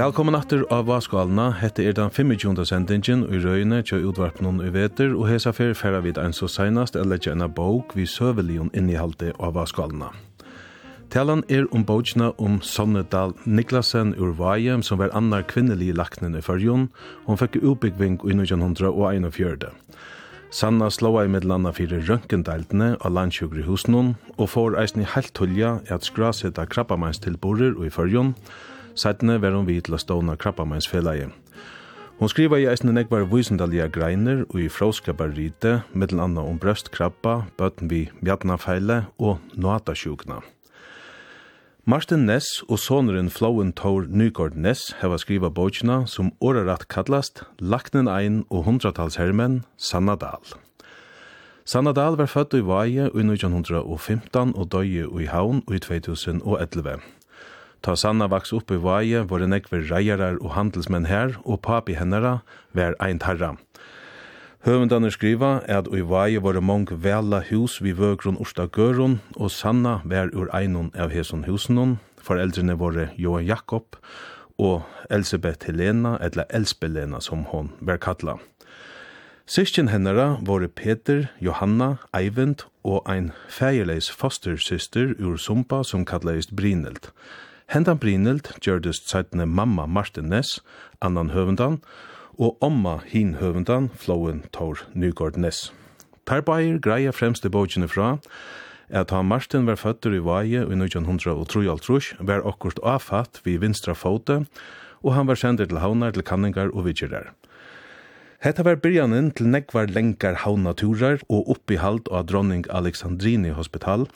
Velkommen aftur av Vaskalna. Hette er den 25. sendingen i røyne til utvarpnen i veter, og hesa fer færa vid ein så seinast eller legge bok vi søvelion inni halte av Vaskalna. Talan er om bókina om Sonnedal Niklasen ur Vajem, som var annar kvinnelig laknen i fyrjon. Hon fikk utbyggving i 1941. Sanna slåa i middelanda fyrir rønkendeltene av landsjugri husnum og får eisni i heilt tulja i at skraseta krabbameinstilborer og i fyrjon. Sætne var hun vidt til å ståna krabbameinsfelaget. Hon skriva i eisne nekvar vysendalige greiner og i fróskaparrite, mittel anna om brøstkrabba, bøtten vi mjadnafeile og noatasjukna. Martin Ness og sonurin Flowen Tor Nygaard Ness heva skriva bókina som årarat kallast Laknen ein og hundratals hermen Sanna Dahl. Sanna Dahl var født i Vaje i 1915 og døye i Havn i 2011. Ta Sanna vaks opp i Vaje var en ekver reiarar og handelsmenn her og papi hennara var ein tarra. Høvendane skriva at ui vaje var mong vela hus vi vøgrun orsta gørun, og Sanna vær ur einon av heson husenun, foreldrene våre Johan Jakob, og Elisabeth Helena, eller Elspelena som hon vær kalla. Sistjen hennara våre Peter, Johanna, Eivind og ein feierleis fostersyster ur Sumpa som kalleist Brinelt. Hentan Brynelt gjørdes sættene mamma Martin Ness, annan høvendan, og omma hin høvendan, Flowen Tor Nygård Ness. Per Bayer greia fremst i bøkene fra at han Martin var føtter i Vaje i 1903 var akkurat avfatt vid vinstra fote, og han var sender til havnar til kanningar og vidgerar. Hetta var byrjanin til nekvar lenkar havnaturar og oppihald av dronning Alexandrini hospital,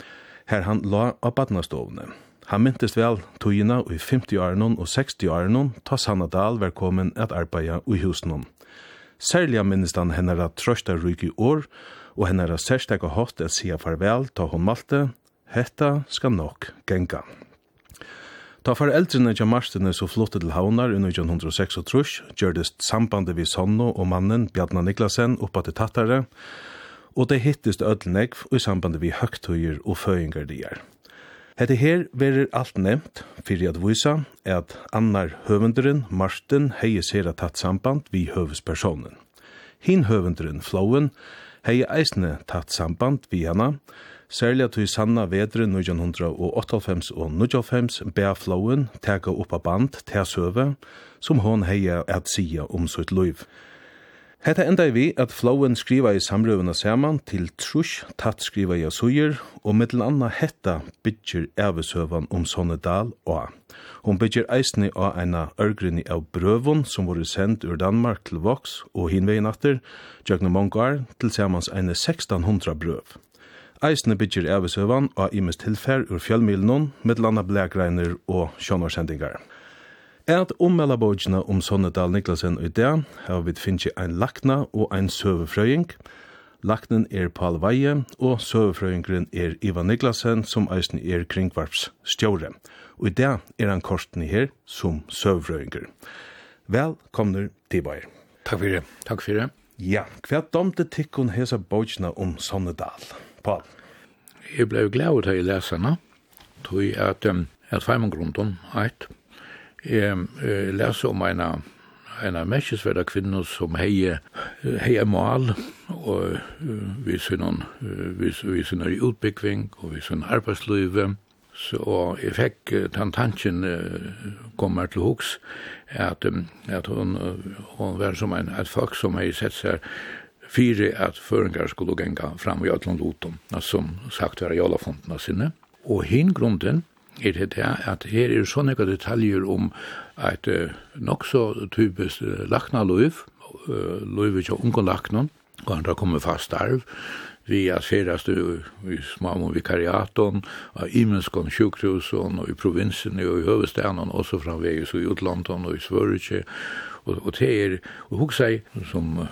her han la av badnastovne. Han myntist vel tøyina i 50 åren og 60 åren ta Sanna Dahl var komin at arbeida i husen. Særlig minnist han at trøsta ryk i år, og hennara særstekka hatt at sia farvel ta hon malte, hetta skal nok genga. Ta foreldrene til Marstene så flottet til Havnar under 1936, gjørdes sambandet vi Sonno og mannen Bjarna Niklasen oppa til Tattare, og det hittist ødelnegv i sambandet vi høgtøyer og føyingar er. Hette her verir alt nevnt fyrir at vysa at annar høvendurinn, Marsten, hei sér at tatt samband vi høvespersonen. Hin høvendurinn, Flauen hei eisne tatt samband vi hana, særlig at vi sanna vedre 1998 og 1995 bea Flauen teka oppa band til søve som hon heia at sia om sitt liv. Hetta enda vi at flowen skriva i samrøvene saman til trus, tatt skriva i asuyer, og mittel anna hetta bytjer evesøvan om sånne dal og. Hon bytjer eisne av eina ørgrinni av brøvun som vore sendt ur Danmark til Vox og hinvegin atter, Jøgne Mongar, til samans eina 1600 brøv. Eisne bytjer evesøvan av imes tilfær ur fjellmilen, mittel anna blækreiner og sjånarsendingar at ommela bókina om Sonnedal Niklasen og idea, har vi finnst ein lakna og ein søvefrøying. Laknen er Paul Veie, og søvefrøyingren er Ivan Niklasen, som eisen er kringvarps stjåre. Og idea er han korten i her som søvefrøyinger. Velkomner til Bayer. Takk for det. Takk for det. Ja, hva domte tikkun hesa bókina om Sonnedal? Paul? Jeg ble glad til å lese henne, tog at, um, at feimengrunden, eit, Jeg eh, leser om en en av mestesverda kvinner som heie heie mal og vi synon vi vi synon i utbyggving og vi synon arbeidsløyve så jeg fikk tantanchen kommer til hoks at um, at hun uh, hun var som en et folk som hei sett seg fire at føringar skulle genga fram i atlan lotum som sagt var i alla fonterna sinne og hin grunden er det det, at her er sånne detaljer om et nok så typisk laknaløyv, løyvet av unge lakna, og andre kommer fast arv, vi er serast i smam og vikariaton, av imenskon sjukhusen og i provinsen og i høvestaden, også framvegis i utlandet og i Svørutje, og, og det er, og hun sier, som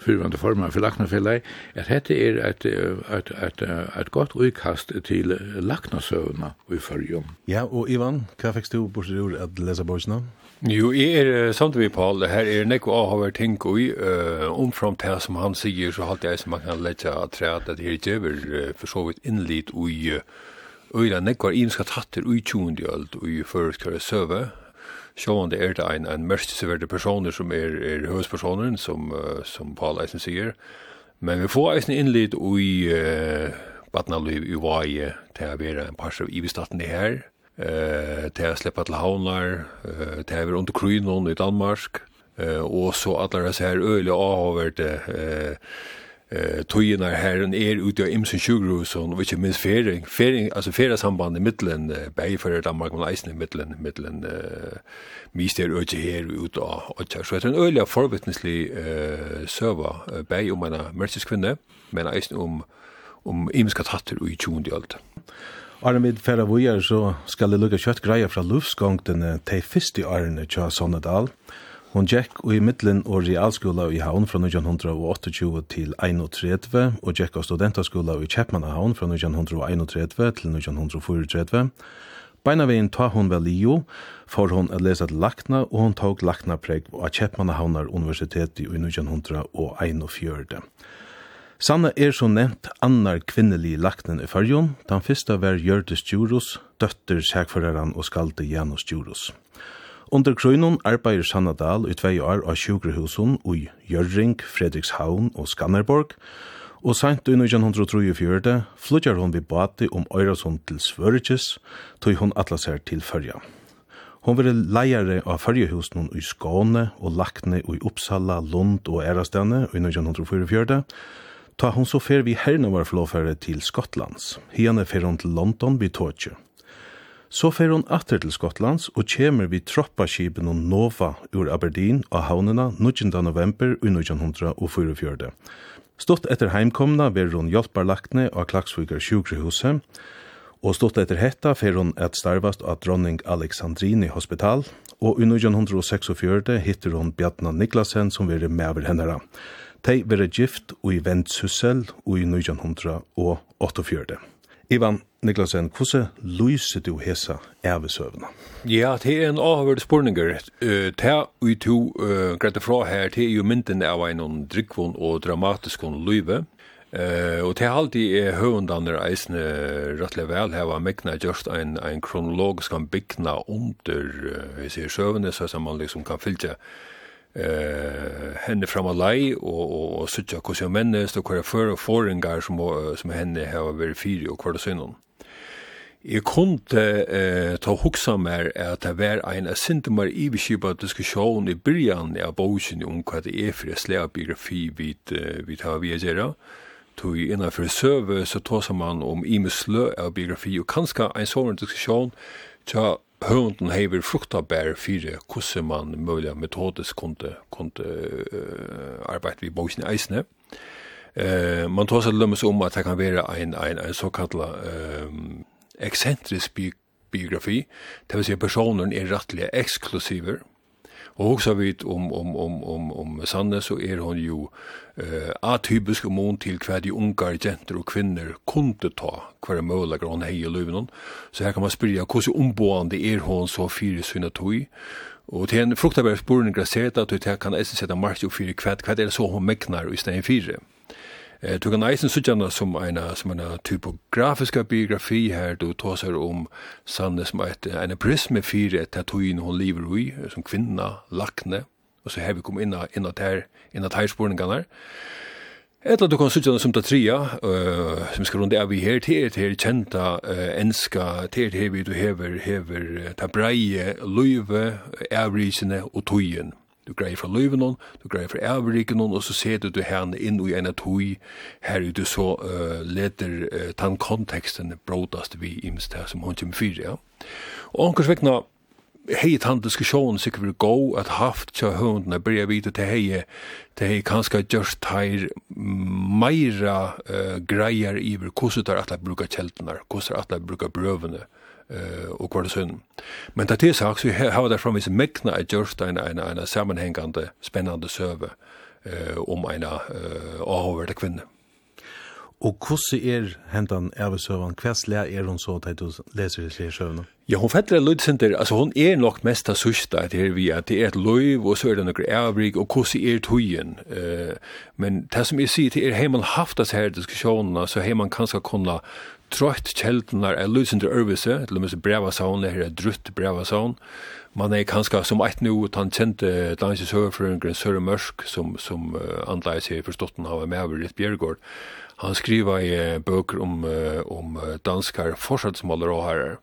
fyrvande former for laknafellei, at dette er et, et, et, et godt utkast til laknasøvna i fyrjum. Ja, og Ivan, hva fikk du bort til å at lesa bøysna? Jo, jeg er samt vi, Paul, det her er nekko avhaver ting og i, uh, omframt det som han sier, så halte jeg som man kan letja at tre at det her djever uh, for så vidt innlit og i uh, Øyla nekvar imska tattir ui tjúndi öld ui fyrir søve, sjående er det en, en mørkeseverde personer som er, er høvespersoneren, som, uh, som Paul Eisen sier. Men vi får eisen innlitt i uh, badnaliv i vaje til å være en par av ivestaten i her, uh, til å slippe til havnar, uh, til å være under krynon i Danmark, uh, og så alle disse her øyelig avhåverte uh, eh tøyna herren er ute av imsen sjukhusen og ikkje minst fering fering altså fera samband i middelen uh, bei for Danmark og Eisen i middelen middelen eh mister ute her ut av og så er en øyla forvitneslig eh server uh, bei om en merkeskvinne men Eisen om om imska tatter i 20. alt. Arne vid færa vujar så skal det lukka kjøttgreier fra luftsgongtene til fyrst i Arne Tja Sonnedal. Arne Hon gikk i middelen og realskola i Havn fra 1928 til 1931, og gikk av studentaskola i Kjeppmannahavn fra 1931 til 1934. Beina veien ta hon vel lio, for hon at lesa til lakna, og hon tok lakna preg av Kjeppmannahavnar universitet i 1941. Sanna er så nevnt annar kvinnelig laknen i fyrjon, den fyrsta var Gjørdes Djurus, døtter sækføreren og skalde Janus Djurus. Djurus. Under krøynun arbeider Sanna Dahl i tvei år av sjukrehusen i Jørring, Fredrikshavn og Skanderborg, og sent i 1934 flytjar hon vid bati om Øyrasund til Svørges, tog hon atlaser til Førja. Hon var leiare av Førjehusen i Skåne og Lakne i Uppsala, Lund og Ærastene i 1944, Ta hon så fer vi herna var flåfære til Skottlands. Hiane fer hon til London vid Tåkje. Så fer hon atter til Skottlands og kjemur vi troppaskipen og Nova ur Aberdeen og havnena 19. november i 1944. Stått etter heimkomna ver hon hjelparlaktne av Klaksvigar sjukrehuset, og stått etter hetta fer hon et starvast av dronning Alexandrini hospital, og i 1946 hittir hon Bjartna Niklasen som veri mever hennara. Tei ver gift og i Ventsussel og i 1948. Ivan Niklasen, hvordan lyser du hesa ervesøvna? Ja, det er en avhørt spurninger. Det er ui to uh, greit fra her, det er jo mynden av en drikkvån og dramatisk løyve. Uh, og det er alltid är hundarna eisne rättligen väl här var mäkna just en en kronologisk kan byggna under uh, i sig så som man liksom kan fylla eh henne fram og lei og og, og søkja hvordan mennest og kvar for og foringar som som henne har vært fyri og kvar sønnen. Jeg kunne eh, ta hoksa mer at det var en sintemar iveskipa diskusjon i byrjan av bogen om hva det er for slag biografi vid, vid hva vi gjør. Tog innanfor søve så tåsa man om imeslø av biografi og kanska en sånn diskusjon tja høvunden hever fruktabær fire hvordan man mulig metodisk kunde, kunde uh, arbeid vi bøysene eisene. Uh, man tar seg lømmes om at det kan være en, en, en såkalla um, eksentrisk bi biografi, det vil si personen er rettelig eksklusiver, Og også vit om om om om om Sanne så er hon jo uh, atypisk mun til hva de ungar jenter og kvinner kunne ta kvar møla grøn hei løven. Så her kan man spyrja hvordan omboende er hon så fire syna tog. Og til en fruktabær spurning sett at du kan eisen sette mark jo fyrir kvad kvad er så hon megnar i stein fyrir. Eh, du kan eisen sutjana som en som en typografiska biografi här du tar sig om Sanne som ett en prisme för ett tatuin hon lever i som kvinna lackne och så har vi kom inn in att här in att här spårningarna. Eller du kan sutja som tatria, uh, som skal runde av i her, til til kjenta uh, enska, til til vi du hever, hever, ta breie, luive, avrisene og tøyen. Du greier fra løyven hon, du greier fra avriken hon, og så ser du du henne inn i en tøy, her du så uh, leder uh, tan konteksten brådast vi imst her som hon kommer fyra, ja. Og ankers vekna, hei tann diskussion sikkert vil gå at haft tja hundene bryr vite til hei til hei kanska just her meira uh, greier i hvordan er at jeg bruker kjeltene hvordan er at jeg bruker brøvene eh och kvar sen. Men det är sagt så har det från vissa mäkna att just en en en sammanhängande spännande server eh om en eh avhörd kvinna. Og hvordan er hentan Eva Evesøvan? Hva slag er hun så til du leser i søvnene? Ja, hun fatter en lydsenter. altså hun er nok mest av sørste til her vi, at det er et løyv, og så er det noen avrik, og hvordan er tøyen? Uh, men det som jeg sier, til er har man haft disse her diskusjonene, så har man kanskje kunnet trøyt kjeldene er lydsenter øvelse, til og med breva saun, det her er drutt breva saun, man er kanskje som eit nu, han kjente dansk søvfrøyngren Søre Mørsk, som, som uh, anleis her forstått han av over Litt Bjergård, Han skriva i bøker om, om danskar forsattsmåler og herrer.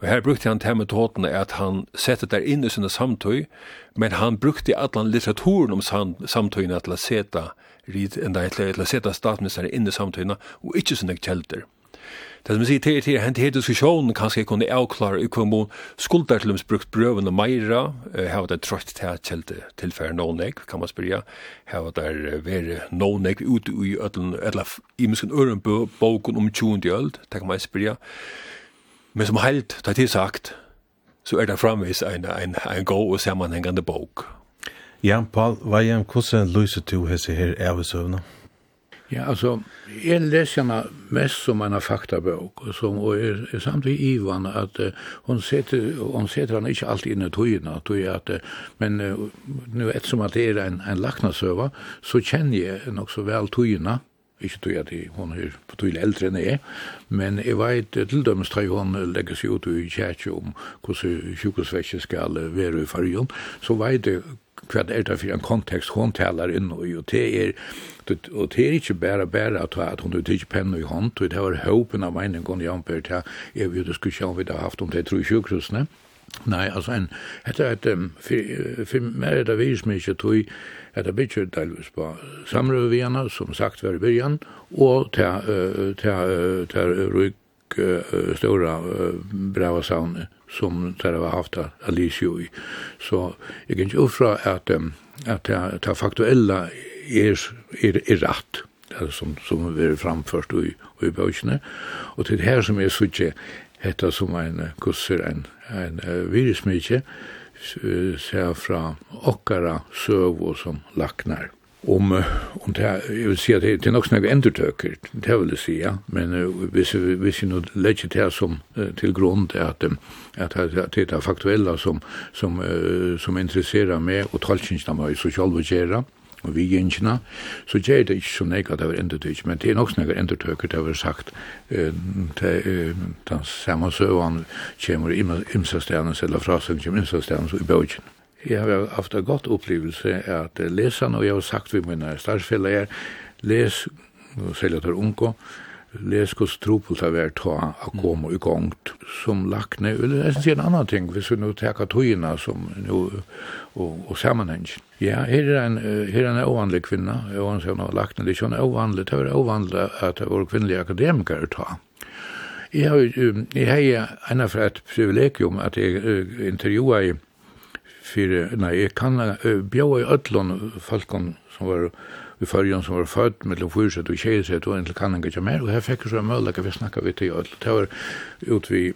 Og her brukte han til metoden at han sette der inn i sinne samtøy, men han brukte allan litteraturen om samtøyene til å sette, til å sette statsministeren inn i samtøyene, og ikke sinne kjelter. Det som sier til til hent her diskusjonen kanskje jeg kunne avklare i hvor man skulder til brukt brøven og meira, her det trøtt til at kjelte tilfære noen ek, kan man spyrja, her det vere noen ek ute i ødelen, eller i misken øren boken om 20. øld, det kan man spyrja. Men som heilt, det er sagt, så er det framvis en, en, en god og sammanhengande bok. Ja, Paul, hva er hvordan løser du hese her avsøvnene? Ja, altså, jeg leser henne mest som en faktabok, og, som, og er, er samtidig Ivan at uh, hun setter, hun setter henne ikke alltid inn i togene, tog at, uh, men uh, nu ettersom at det er en, en laknasøver, så kjenner jeg nok så vel togene, Ikke tog at hun er på betydelig eldre enn jeg, men jeg vet til dømes tre hun legger seg ut i kjærkje om hvordan sjukosvekje skal være i fargen, så vet jeg hva det er det for en kontekst hun taler inn i, og det er, og det er ikke bare bare at, at hun ikke penne i hånd, og det var håpen av meningen i Amper til jeg vil diskusjon vi har haft om det tror sjukhusene. Nei, altså, en, etter at, um, for, for meg er det vis mye tog, at det bytjer delvis på samrøve vi henne, som sagt var i byrjan, og til, uh, til, uh, til uh, stora uh, brava saun som det var haft Alicia i. Så jag kan ikke uffra att um, att det, det faktuelle är är, är rett, alltså som som vi er framförst i i böckerna och det här som är så tjä heter som en kusser en en uh, ser fra okkara søv som laknar. Om, om det jeg vil si at att det er nok snakke endertøker, det vil jeg si, ja. Men uh, hvis, hvis vi nå legger det som, uh, grunn til at att, att, att, att det er faktuella som, som, uh, som intresserar mig och talkinsna mig så själv och og vi gjengina, så gjør det ikke så nek at det var endertøk, men det er nok snakker endetøyker, det var sagt, den samme søvann kommer imsastjernes, eller frasen kommer imsastjernes i bøkken. Jeg har haft en godt opplevelse at lesa, og jeg har sagt vi mine starfeller, les, og selv at det er unko, Leskos tropel til vært ta a koma i gongt som lakne. Jeg synes en annan ting, hvis vi nu teka tøyina som nu, og, og samanheng. Ja, her er en, her er en ovanlig kvinna, jeg var en noe lakne, det er ikke ovanlig, det er ovanlig at det var kvinnelige akademikere ta. Jeg har, jeg har en av et privilegium at jeg intervjua i, fyrir, nei, jeg kan bjau i ötlun falkon som var i fyrjan som var född mellom fyrset og tjejset og egentlig kan han ikke mer, og her fikk så en møllega vi snakka vi til öll, det var ut vi,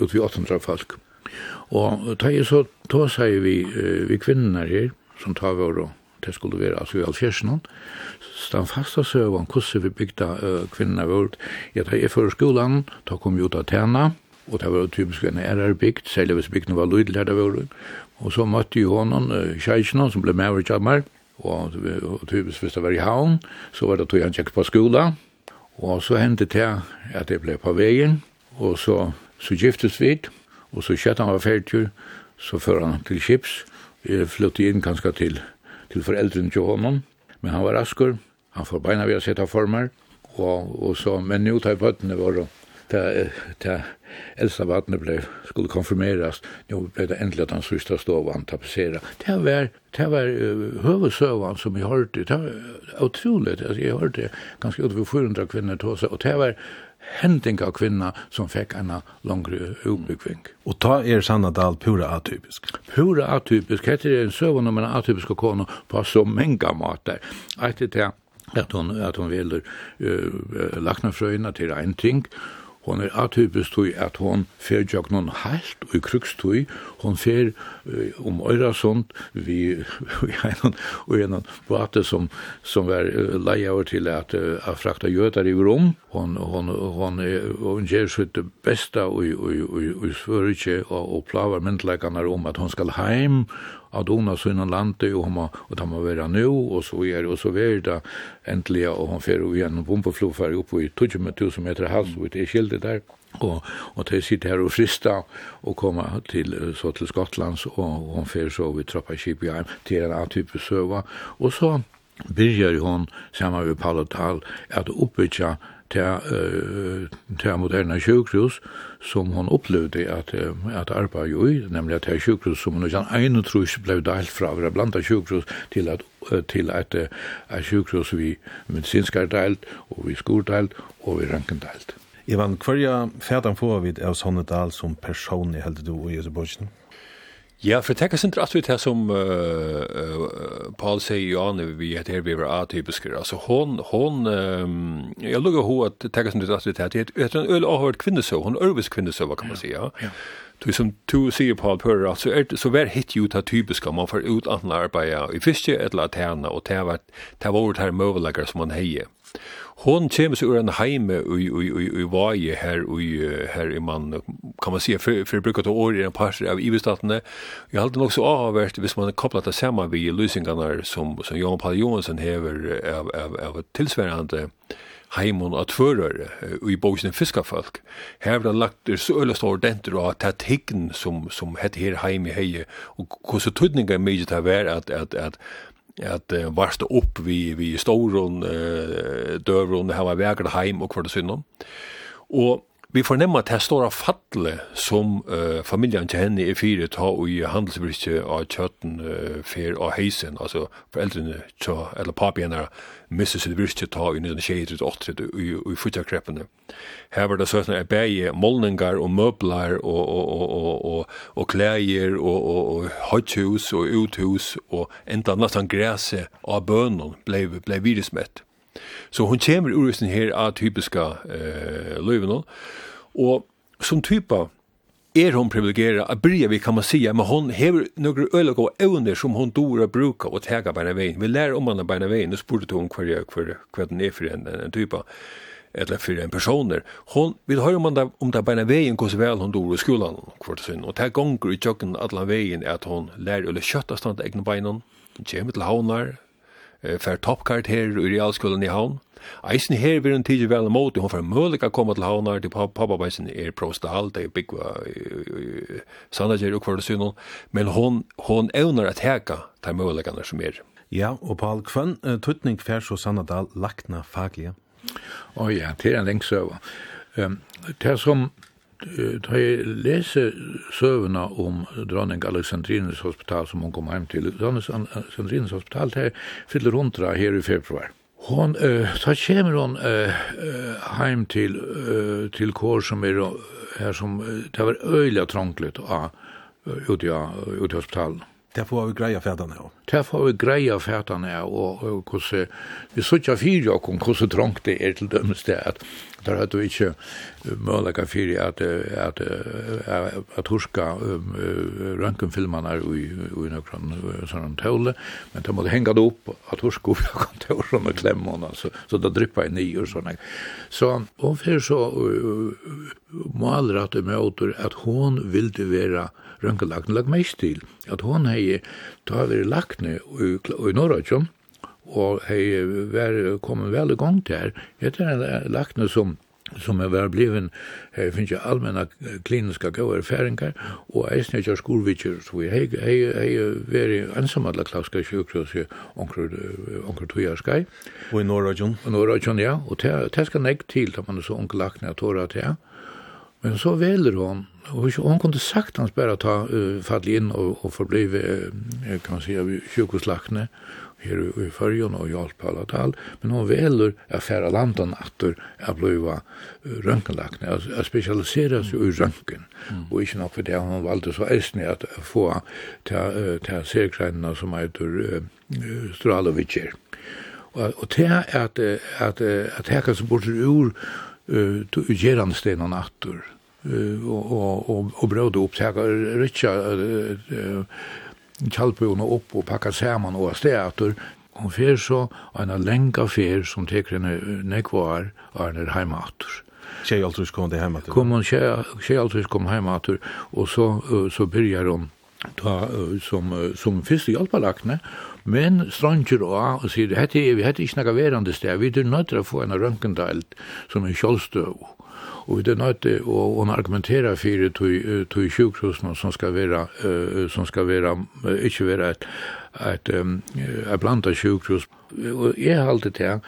ut vi 800 folk. Og ta i så, ta seg vi, vi kvinnar her, som tar vår og det skulle være, altså i Alfjersen, stann den fasta søvann, hvordan vi bygda uh, kvinnerna vår, ja, da jeg før skolan, da kom vi ut av tjena og det var typisk en ærer bygd selv hvis bygden var lydlærda vår, og så møtte jeg honom, uh, kjejsen, som ble med over kjammer og, og typisk hvis det var i havn, så var det tog han tjekk på skola, og så hendte det at jeg ble på veien, og så, så giftes vi, og så kjøtt han var ferdig, så fører han til Kips, jeg flyttet inn kanskje til, til foreldrene til honom, men han var rasker, han får beina ved å sette former, og, og så, men nå tar jeg på høttene våre, ta ta elsa vatnet blev skulle konfirmeras nu blev det äntligen att han sista stovan tapetsera det var det var uh, huvudsövan som jag hörde det var otroligt alltså jag hörde ganska över 400 kvinnor ta sig och det var hending av kvinna som fikk en langre utbyggving. Og ta er Sannadal pura atypisk? Pura atypisk. Hette er en søvn om en atypisk kone på så mange måter. Etter det at hon, at hun vil uh, laknafrøyna til en ting, Hon er atypisk tui at hon fer jok non halt og krukstui, hon fer uh, om Øyrasund vi einan og einan bate som som var uh, leia over til at uh, at frakta jötar i Rom. Hon hon hon er hon ger sitt besta og og og og svørje og og plavar mentleikanar om at hon skal heim at ona sunnan lande och hon och ta man vara nu och så är det och så er det äntligen och hon fer igen på på flofar i 20000 meter hals, og det är skildet där og og tey sit her og frista og koma til så til Skottlands og hon fer så við trappa skip i heim til ein type søva og så byrjar hon saman við Palotal at uppbyggja til, uh, til moderna sjukhus som hon uh, at arbeid jo i, nemlig at det sjukhus som hon ikke en trus blev delt fra å blanda sjukhus til at til at att ett sjukhus vi medicinska delt og vi skoldelt og vi röntgen delt. Ivan, hva er fætan får vi av sånne dal som person i heldet du i Göteborg? Ja, for tenk oss ikke at vi tar som uh, uh, Paul sier jo an, vi er her vi er atypiske. altså hon, hon, um, jeg lukker hun at tenk oss ikke at vi tar, det er en øl avhørt kvinnesøv, hon er øvig kvinnesøv, kan man si, ja. ja. Du som du sier på alt hører, så, er, så var hitt jo det typiske man får ut andre arbeid, i fiske eller annet henne, og det var det var det her møvelegger som man heier. Hon kommer seg ur en heime i, i, i, i vaje her, i, her i man, kan man si, for, for bruket av året i en par av ivestatene. Jeg halte nok så avhvert, hvis man kopplat det sammen vid løsningene som, som Johan Paul Johansson hever av, av, av tilsværende tilsværende heimon at fører i boksene fiskafolk. Her har lagt det så øyla stor denter og tatt hikken som, som hette her heim i heie, og hvordan tøtninga er mye til å være at, at, at at uh, varsta upp vi vi storon uh, døvron det var vegar heim og kvart synnum. Og vi fornemma at det stora av fatle som uh, familien til henne er fire ta og i handelsbrytje av kjøtten uh, fer og heisen, altså foreldrene tja, eller papi henne missa sitt virke ta i 1928 i Futjakreppene. Her var det sånn at bæge målningar og møblar og, og, og, og, og, og klæger og, og, og høythus og uthus og enda nesten græse av bønnen blei, blei virusmett. Så hun kommer ur sin her atypiska eh, løyvene og som typa er hon privilegierad a bryr vi kan man sia, men hon hever några øyla gå evner som hon dora bruka og tega beina vägen. Vi lär om henne beina vägen. Nu spurte hon kvar jag hver, kvar den är for en, en, en eller for en personer. Hon vill høre om det, om det beina vägen går vel väl hon dora i skolan hver sin. Och det gonger i tjokken alla vägen at att hon lär eller kjøtta stand egna benen. Hon til haunar, havnar, eh, för toppkarakterer i realskolan i havn. Eisen her vil hun tidlig vel imot, hun får mulig å komme til havnar, til pappabeisen er prostal, det er byggva, sandager og kvarlesynon, men hon, hon evner at heka de muligene som er. Ja, og Paul Kvønn, tuttning færs og Sannadal, lakna faglige. Å oh, ja, til en lengt søva. Um, det som Da jeg leser søvna om dronning Alexandrines hospital som hun kom hjem til, dronning Alexandrines hospital, det fyller hundra her i februar. Hon eh så kommer hon eh hem till uh, till kor som är här som det var öjliga trångligt ja ut ja ute hospital. Det får vi greja färdarna ja. Det får vi greja färdarna ja och hur vi såg jag fyra och hur så trångt det är till dömst det att där hade du ikke møllega fyrir att att, att, att huska um, rønkenfilmene i, i några sånn tåle men de måste hänga det att at huska opp i och og klämmorna så, så det dryppa i nye och såna Så och för så målar maler at det møter at hun ville vara röntgenlagt lag mest till att hon hei tar vi lagt nu i, i Norrøtjom, og hei var kommet vel i gang til her. Hette er en lakne som som er vært bliven, her finnes jo allmenna kliniska gauer færingar, og eisen ikke skolvitsjer, så vi hei, hei, hei veri ensam alla klauska sjukhus i onker tuja skai. Og i Norrajon? Og Norrajon, ja, og det skal nek til, da man er så onker lakna tåra til, Men så veler hon, og hon kunde sagt hans bare ta uh, fall inn og, og forblive, uh, kan man säga, sjukhuslakne, her i Førjon og hjalp alla tal, men hun veler å fære landan natter å bliva rønkenlakne, å spesialisere seg i rønken, mm. og ikke nok for det hun valgte så eisne at få til serkreinene som heter Stralovitjer. Og til at at at hekka som bort ur uh, gerande atter, og, og, og, og brød opp, hekka rikja kjallpøyene opp og pakka saman og steater. Hun fer så en lenga fer som teker henne nekvar og henne heima atur. Tjejaltus kom det heima? Kom hun, tjejaltus kom heimatur og så, så byrjar hun ta som som fyrst hjelpalakne men stranger og og sier hette vi hette ikkje nokre verande sted vi er nødt til å få en røntgendelt som er kjølstøv Og det er nødt til å argumentere for to sjukhusene som skal være, uh, som skal være, uh, ikke være et, et, um, et blandet sjukhus. Og jeg har alltid det,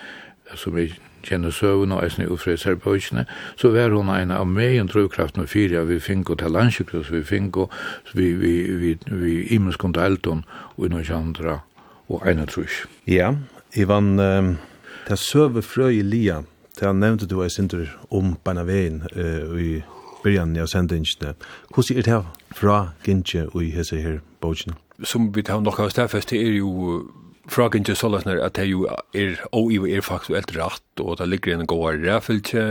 som jeg kjenner søvn og eisen i ufred serbøysene, så var hun en av meg en drivkraft med fyra vi finko til landsjukhus, vi finko, vi, vi, vi, vi imens kom til Elton og noen kjandra og ene trus. Ja, Ivan, det er søve frøy i lian, Det han nevnte du er sinter om beina veien uh, i byrjan av sendingene. Hvordan er det fra Gintje og i hese her bøtjen? Som vi tar nok av stedfest, det er jo fra Gintje sånn at det jo er og i er faktisk faktuelt rett, og det ligger en god ræfyltje,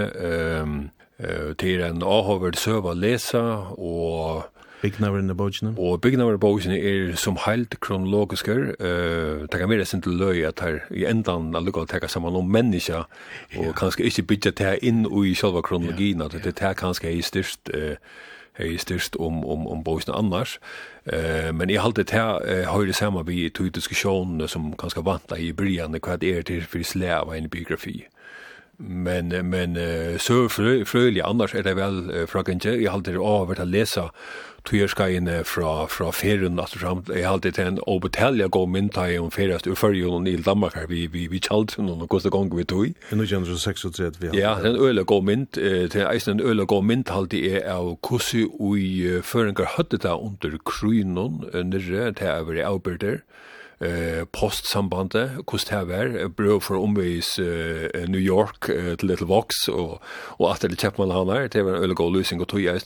um, uh, det er en avhåverd søv å lese, og Byggnaverinn i bókene? Og byggnaverinn i bókene er som heilt kronologisker. Uh, det kan være sin til løy at her i endan er lukka å saman om menneska, og ja. kanskje ikke bytja det inn i sjálva kronologien, at det er kanskje hei styrst uh, er styrst om, om, om bókene annars. Uh, men i halte det her uh, høyre saman vi tog diskusjonen som kanskje vant i brygjane hva det er til for slag av en biografi. Men men så frø, frølig annars er det vel fra kanskje jeg har det over til å lese tyrskaiene fra, fra ferien at fram, jeg har det til en obetalja gå mynta i om feriast ur fyrjon i Danmark her. Vi, vi, vi kjalt noen og kosta gong vi tog. I 36 vi har ja, den øyla gå mynt til eisen en øyla gå mynt halte er av kossi ui føringar høttet under krynon nirre til jeg var i avbyrder eh postsambandet kost her var brøv for omvis eh, New York eh, til Little Vox og og at det Chapman han der det var en øl god løsning og tog jeg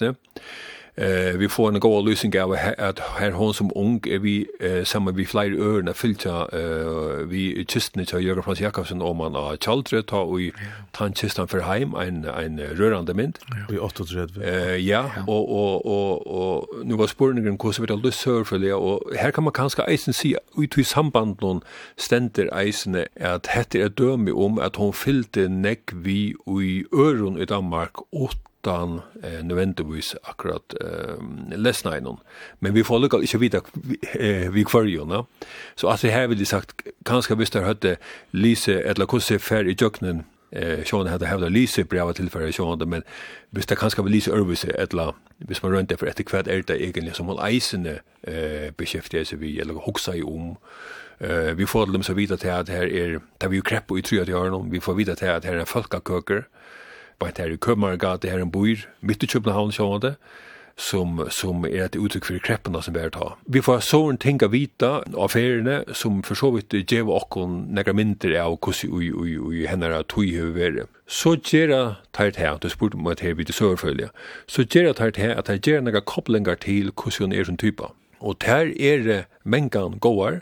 Eh vi får en god lösning av att här hon som ung är vi samma vi flyr örna filter eh vi kistne till Jörgen Frans Jakobsen om man har children ta och i tankistan för hem en en rörande mynd. Vi 38. Eh ja och och och och nu var spurningen hur så vi det löser för det och här kan man kanske eisen se ut i samband någon ständer eisen att hette är dömi om att hon fyllde neck vi i öron i Danmark åt utan eh, nødvendigvis akkurat eh, lesna i noen. Men vi får lukka ikke vite eh, vi kvarjona. Så altså her vil jeg sagt, kanskje hvis der høyde Lise, eller hvordan fer i djøkkenen, eh, sjående hadde hevda Lise breva tilfæra sjående, men hvis det kanskje vil Lise Ørvise, eller hvis man rønte for etter hvert er det egentlig som hun eisende eh, beskjeftiger seg vi, eller hoksa i om, Uh, vi får dem så vidare till att här är där vi ju krepp och i tror att vi får vidare till att här är folkaköker bare her i København, det her en bor, midt i København, sjående, som som er et uttrykk for kreppene som vi har tatt. Vi får sån tänka vita av feriene, som for så vidt gjør oss kon mindre av hvordan vi oj oj oj händer att tui över. Så tar til, du spurte spurt mot här vid sørfølge, Så gera tajt här att här gera några kopplingar till kusi och er som type. Og der er det mängan går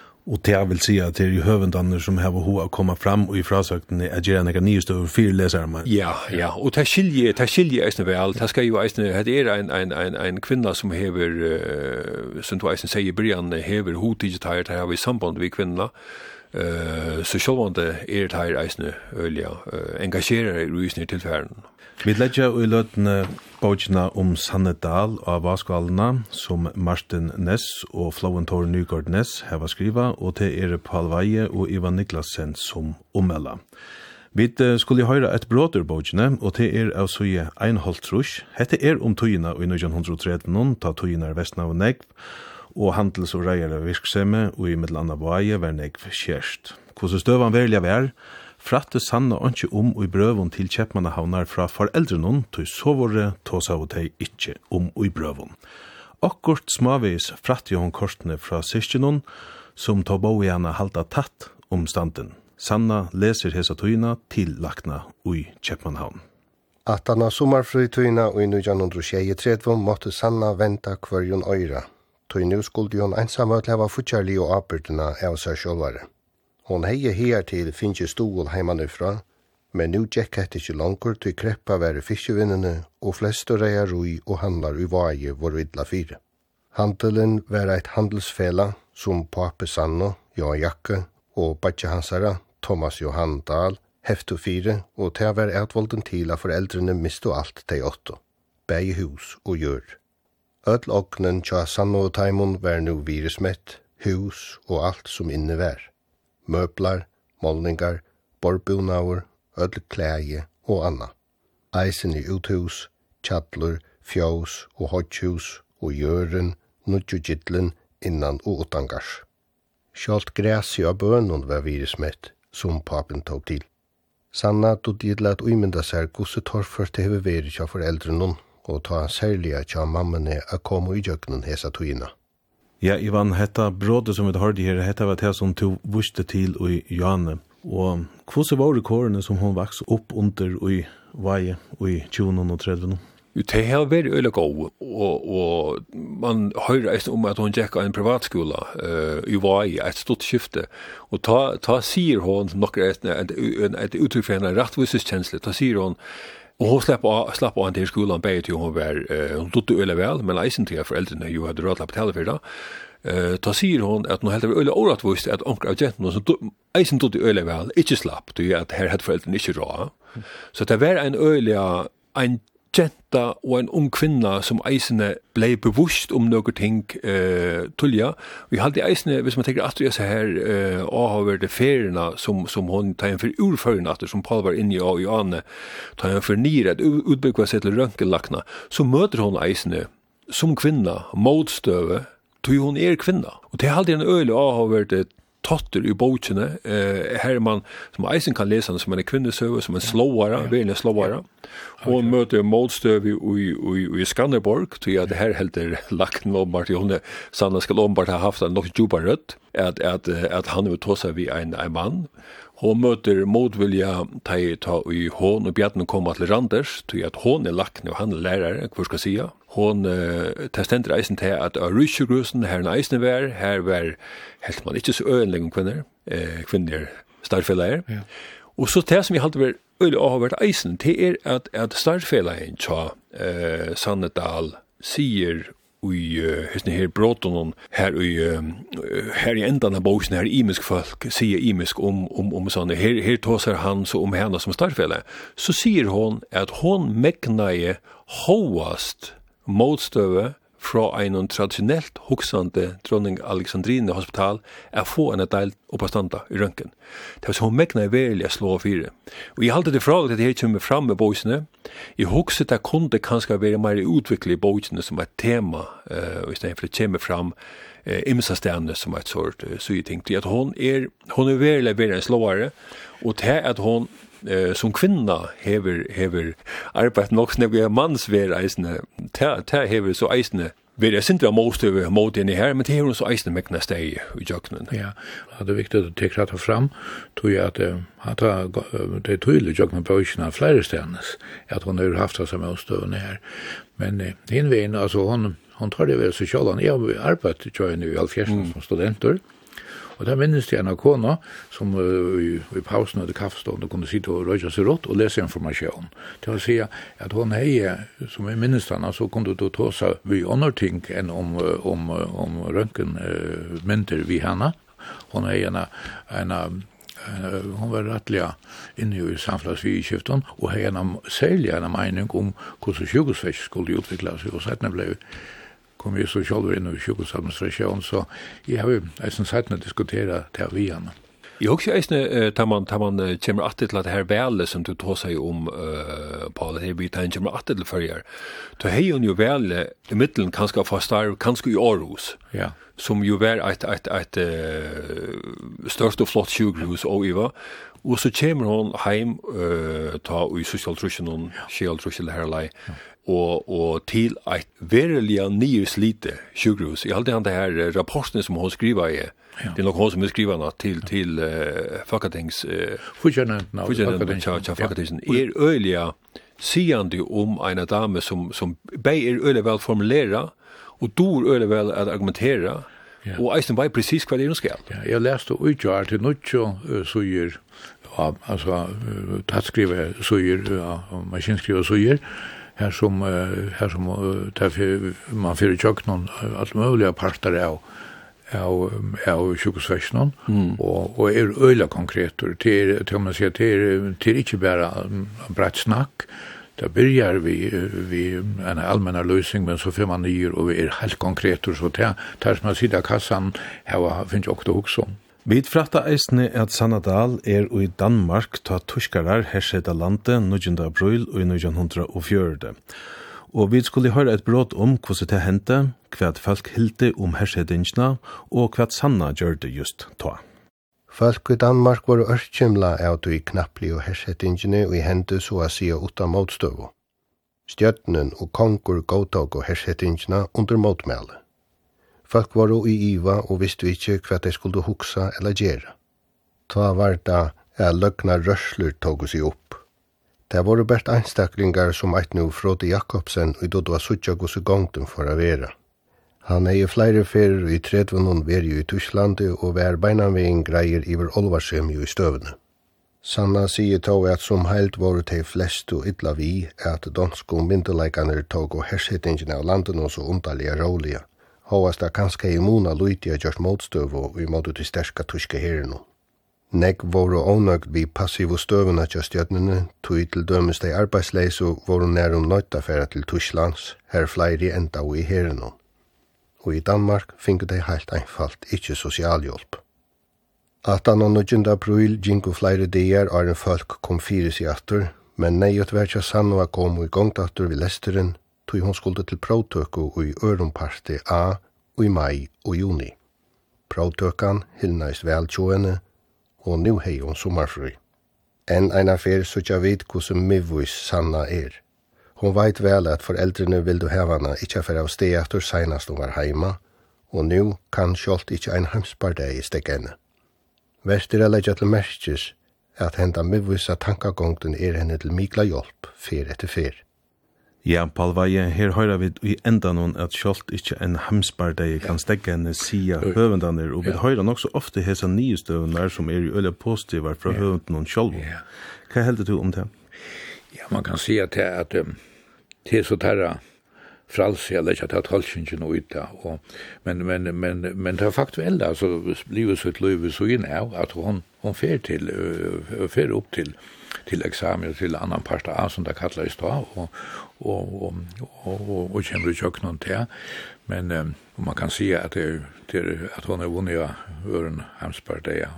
Og det jeg vil si at det er jo høvendanner som har behov å komme fram og i frasøktene er gjerne noen nye støver fire lesere med. Ja, ja, og det skilje, det skiljer eisne vel, det skal jo eisne, det er en, en, en, en kvinna som hever, uh, som du eisne sier i byrjan, hever hotigetar, det har vi samband med kvinna, uh, så sjålvande er det her eisne øyla, uh, engasjerer i eisne tilfæren, Vi ledja i løtene bókina om Sanne Dahl av Vaskalna, som Martin Ness og Flauentor Nygård Ness heva skriva, og til er Paul Veie og Ivan Niklasen som omella. Vi skulle høyra et bråd ur og til er av suje Trusch. Hette er om tøyina i 1913, ta tøyina er vestna og negv, og handels- og reier virksemme, og i mittel anna vaie var negv kjerst. Hvordan støvan verlig vær, er, fratte Sanna ikke om i brøvun til Kjeppmannahavnar fra foreldrenon, tog så våre tåsa av teg ikke om i brøvun. Akkurat smavis fratte hon kortene fra syskenon, som tog bo hana halda tatt om standen. Sanna leser hesa tøyna til lakna ui Kjeppmannhavn. At anna sommerfrytøyna og i 1923 måtte Sanna venta kvarjon øyra. Tøy nu skulle hon ensamøtle hava futjarlig og avbyrdena av seg sjålvare. Hon heie her til finnje stol heimanufra, men nu gikk hette ikkje langkur til kreppa være fiskevinnene, og flest og reia rui og handlar ui vaje vår vidla fire. Handelen var eit handelsfela som Pape Sanno, Johan Jakke og Batja Hansara, Thomas Johan Dahl, Heftu 4, og til var etvolden til at foreldrene mistu alt de åtto, bei hus og gjør. Öll oknen tja Sanno og Taimon var nu virusmett, hus og alt som innevær møblar, målningar, borbunaur, öll klæje og anna. Eisen i uthus, tjadlur, fjós og hodjhus og jøren, nudju gittlen innan og utangars. Sjalt græsi av bønun var virusmett, som papen tog til. Sanna du til at uimynda sær gosse torført det heve veri kja foreldren og ta særliga kja mammane a komu i jøknen hesa togina. Ja, Ivan, hetta brådet som vi hørte her, hetta var det som du vuste til i Johanne. Og hvordan var det kårene som hun vaks opp under i Vaje i 2030 nå? Jo, det har vært øyla god, og, og man hører eist om at hun tjekka en privatskola uh, i Vaje, et stort skifte, og ta, ta sier hun, nokre eist, et, et, et uttrykk for henne rettviseskjensle, ta sier hun, Og hun slapp av, slapp av en til skolen bare til hun var, eh, hun tog det øyelig vel, men eisen til foreldrene jo hadde råd til å betale for det. Uh, da sier hun at hun heldig var øyelig åretvist at onker av jentene som eisen tog det øyelig vel, ikke slapp, du at her hadde foreldrene ikke råd. Så det var en øyelig, en jenta og en ung kvinna som eisene blei bevust om noen ting eh, tullja. Vi halte eisene, hvis man tenker at det er her eh, avhaverde ferierna som, som hon tar en for urføren at som Paul var inne i og i ane, tar en for nire, utbyggva seg til rønkelakna, så møter hon eisene som kvinna, motstøve, tog hon er kvinna. Og det halte en øyelig avhaverde totter i bokene. Eh, her er man, som eisen kan lese, som en kvinnesøve, som en slåare, ja. veldig slåare. Og okay. møter målstøv i, i, i, i Skanderborg, til at her helter Lakken lombart, i hunde Sanna skal Lombard ha haft en nok djupa rødt, at, at, at han vil ta seg ein en, en mann, Hon møter modvilja teg ta i hon og bjarten koma til Randers, tog at hon er lakne og han er lærare, hva skal sia. Hon uh, testenter eisen til at av rysjegrusen, her en eisen vær, her var helt man ikke så øyenlig om kvinner, eh, kvinner starfellager. Ja. Og så det som vi halte var øyelig vært eisen, det er at, at starfellagen tja eh, Sannedal sier i uh, hesne her broton her i uh, her i endan av boken her imisk folk sier imisk om om om sånne her her tåser han så om henne som starfelle så sier hon at hon meknaje hoast motstøve fra en traditionellt huksande dronning Alexandrine hospital er få en del oppastanda i rønken. Det var så hun megna i verilig å slå fire. Og jeg halte det fra at jeg kommer fram med boisene. Jeg hukset at kunde kanskje være mer utviklet i boisene som et tema, uh, i stedet for det kommer fram uh, imsa stedene som et sort uh, sygeting. At hun er, hun er verilig verilig slåare, og til at hun eh, som kvinna hever, hever arbeitt nok snegg manns ver eisne, ta, ta hever så eisne Vi er sindra most over mot inni her, men det er hun så eisne mekna steg i jøkkenen. Ja, det er viktig å tekra det fram, tog jeg at det er tydelig jøkkenen på ikkina flere stednes, at hun har haft det som most over her. Men hinvein, altså hun, hun tar det vel så sjallan, jeg har arbeidt jo i halvfjersen som studenter, mm Og da minnes jeg en av kona som uh, i, i pausen etter kaffestånd kunne sitte og røyja seg rått og lese informasjon. Til å si at hun heie, som i minnes henne, så kunne du ta seg vi andre ting enn om, om, om røntgenmynter vi henne. Hun heie en, en hon var rattliga inne i samflagsvigiskiften og hei en særlig en mening om hvordan sjukosvets skulle utvikla seg og settene blev kom vi så selv inn i sjukehusadministrasjonen, så jeg har jo eisen sett med å diskutere det vi igjen. Jeg har også eisen, da man, da man kommer alltid til at det her vele som du tar seg om, uh, Paul, det her blir det kommer alltid til førjer, da hei hun jo vele i middelen kanskje fra Starv, kanskje i Aarhus, ja. som jo var et, et, et, et størst og flott sjukhus og Iva, og så kommer hun heim uh, ta i sosialtrusjonen, sosialtrusjonen her lei, ja og, og til eit verilega nye slite sjukhus. Jeg halte han det her rapporten som hun skriva i, ja. det er nok hun som skriver skriva nå til, til uh, Fakatings... Uh, Fugernevntna. Fugernevntna, Fakatings. Er øyeliga sigande om en dame som, som bei er øyelig vel formulera, og dor øyelig vel at argumentera, Ja. Og eisen vei precis hva det er hun skal. Ja, jeg leste utgjør til nuttjo uh, suger, ja, altså, uh, tattskrive suger, uh, maskinskrive suger, här som här som därför man för chock någon allt möjliga parter av av av sjukhussvetsnan mm. och och är öliga konkret och till till man säger till till inte bara brett snack där börjar vi vi en allmän lösning men så får man nyr och vi är helt konkret och så där tar man sida kassan här finns också också Vi fratta eisne at Sanadal er i Danmark ta tuskarar herseta landet 9. april og 1904. Og vi skulle høre et brot om hvordan det hendte, hva folk hilde om hersetingsna og hva sanna gjør det just ta. Folk i Danmark var ørkjimla av du i knappli og hersetingene og i hendu så a sida utan motstøvo. Stjøtnen og konkur gåtog og hersetingene under motmæle. Folk var i iva og visste ikkje hva de skulle huksa eller gjera. Ta var da er løgna rørsler tog seg opp. Det var bært einstaklingar som eit nu Frode Jakobsen og då det var suttja gos i gongten for å vera. Han er i flere ferir i 30 veri i Tysklandet og vær beinanvegin greier iver olvarsem jo i støvene. Sanna sier tog at som heilt var det flest og illa vi at dansko myndelaikaner tog og hersettingene av landen og så undalige rålige. Håast det kanskje i mona luiti a gjørs motstøv og i måte til sterska tuske herinu. Negg voru ónøgt vi passivu støvuna tja stjøtnene, tui til dømes dei arbeidsleisu voru nærum nøytafæra til Tushlands, her fleiri enda og i herinu. Og i Danmark fingu dei heilt einfalt ikkje sosialhjálp. 18. og 19. april gingu fleiri dier er en folk kom fyrir sig aftur, men neiut verja sannu a komu i gongtattur vi lesteren, tog hon skulde til próvtøku i Ørumparti A i mai og juni. Próvtøkan hilnaist vel tjoene, og nu hei hon sommarfri. En eina fer sutja vid kusum mivvis sanna er. Hon veit vel at foreldrene vil du hevana ikkje fer av steatur seinast hon var heima, og nu kan sjolt ikkje ein heimspardei i stekkene. Vestir er leggja til merkes at henda mivvisa tankagongden er henne til mikla hjelp fer etter fer. Ja, Palvaje, her høyra vi i enda noen at sjålt ikkje en hamsbardei kan stegge henne sida høvendaner, og vi høyra nok så ofte hesa nye støvnar som er i øyla positivar fra høvendan noen. Hva heldur du om det? Ja, man kan si at det er at det er så tæra fralse, eller ikke at det er talsingen og men, men, men, men det er faktuelt, altså, livet sitt løyve så inn er at hon, hon fer til, fer opp til, till examen och till annan part av som det kallar i stad och och och och og og känner du kök någon där. Men um, man kan se att det det att hon er vunnit ören Hamspartia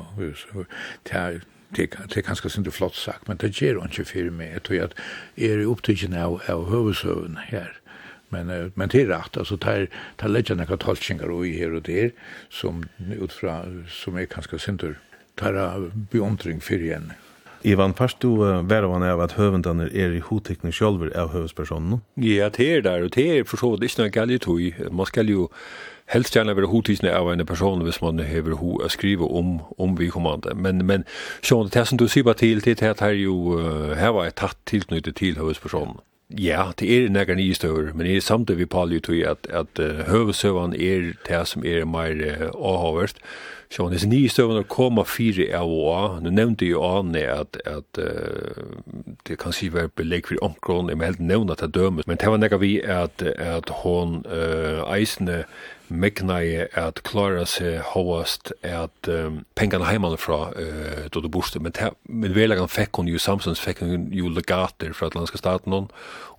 och det det det ganske inte flott sagt men det ger hon ikke för mig jag tror att är i upptagen av av huvudsövn här men men det er rett, altså, det tar det er några tolkningar och i här och der, som utfra, som är ganske synter tar er beundring för igen Ivan, først du uh, være av av at høvendene er i hodtekning selv av høvespersonen? Ja, det er der, og det er for så vidt ikke noe galt i tog. Man skal jo helst gjerne være hodtekning av en person hvis man hever ho å skrive om, om vi kommande. Men, men sånn, det som du sier bare til, det er at her jo uh, her var jeg tatt tilknyttet til høvespersonen. Ja, det er nægar nye støver, men det er samtidig vi paler jo til at, at uh, høvesøvann er det som er mer uh, avhåverst. Så det är nye stövna att fire av år. Nu nevnte jo Arne at, at uh, det kan si være belegg for omkron. jeg må helt nevne at det dømes. Men det var näka vi at, at hon uh, eisne megnaje at klara seg hovast at um, pengarna heimann fra uh, då du borste, men, men velagan fekk hon jo Samsons fekk hon jo legater fra atlanska staten hon,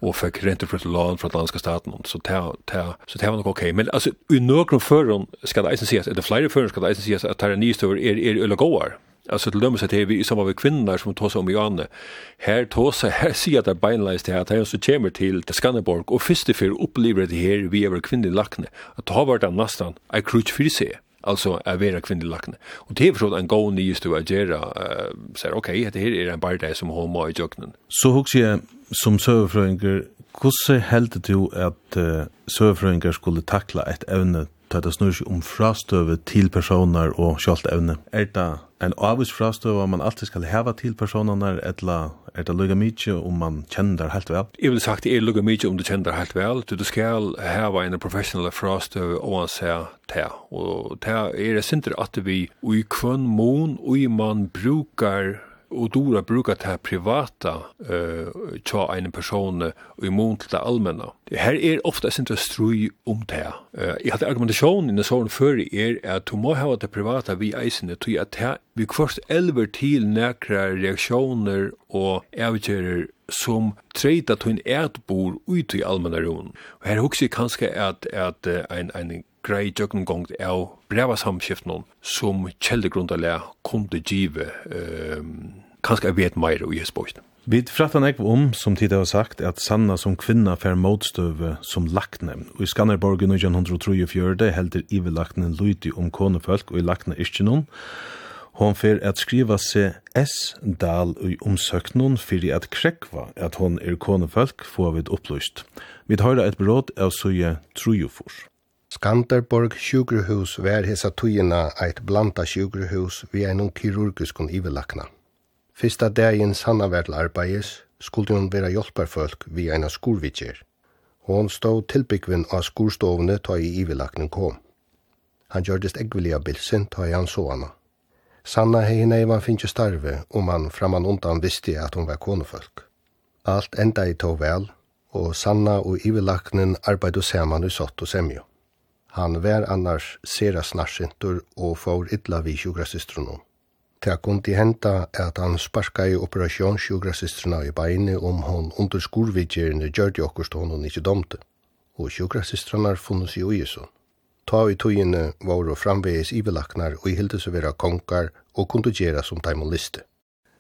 og fekk renter fra land fra atlanska staten hon, så det var nok ok, men altså, i nøkron føren skal det eisen sies, the flere føren skal det eisen sies at det er nystöver er, er, er, er, Alltså till dömes att det är vi som av kvinnor som tar sig om i Janne. Här tar sig, här ser att det är beinleis det här, det här som kommer till, till Skanderborg och först och för upplever det här vi är kvinnlig lakne. Att ha varit en nästan, är krutsch för sig. Alltså är vera kvinnlig lakne. Och det är förstått en gång nyss du agera, äh, säger okej, okay, det här är en bardeg som homo i jöknen. Så hos jag som sövfröingar, hvordan heldur du at uh, sövfrøyngar skulle takla et evne ta det snurr om frastøve til personer og sjalt evne. Er det en avvis frastøve man alltid skal heva til personer, eller er det lukka mykje om man kjenner det helt vel? Jeg vil sagt det er lukka mykje om du kjenner det helt vel. Du, du skal heva en professionell frastøve og han ser det. Og det er sinter at vi i kvann mån og man brukar og dora brukar ta privata uh, tja ein person og i mån til det. Her er ofta sin til strui om det. Uh, jeg hadde argumentasjonen innan sånn før er at du må hava det privata vi eisene tog at ta vi kvart elver til nekra reaksjoner og avgjerer som treita tog en etbor ut i allmenna ron. Og her hukse kanska at, at uh, ein, ein grei jöknungongt av breva samskiftnum som kjeldegrundalega kunde til give um, kanskje jeg vet mer og jeg spørsmål. Vi frattar nek om, som tid har sagt, at Sanna som kvinna fer motstøve som lakne. Og i Skanderborg og 1934 helder ivelakne lydig om konefolk og i lakne iskjennom. Hon fer at skriva seg S. Dal i omsøknun fyrir at krekva at hon er konefolk få vid opplyst. Vi tar et bråd av suje trujufors. Skanderborg sjukrehus vær hesa tujina eit blanda sjukrehus vi er noen kirurgiskon ivelakna. Fyrsta dagen Sanna var til arbeides, skulle hun være hjelperfolk vi eina skurvitjer. Hon stod tilbyggvinn av skurstovene ta i ivelaknen kom. Han gjørdest eggvillig av bilsen ta i han så. Sanna hei neivan finnje starve, og man framan undan visste at hun var konefolk. Alt enda i tog vel, og Sanna og ivelaknen arbeid saman i sott og semjo. Han var annars sera snarsintur og får idla vi sjukrasystronum. Det kundi henda at han sparka i operasjonssjukrasistrene i beinet om hon under skurvidgjerne gjør det okkur stående hun domte, og sjukrasistrene funnes i ujesund. Ta i tøyene var og framvegis ivelaknar og i hilde seg vera konkar og kundu gjera som daimon liste.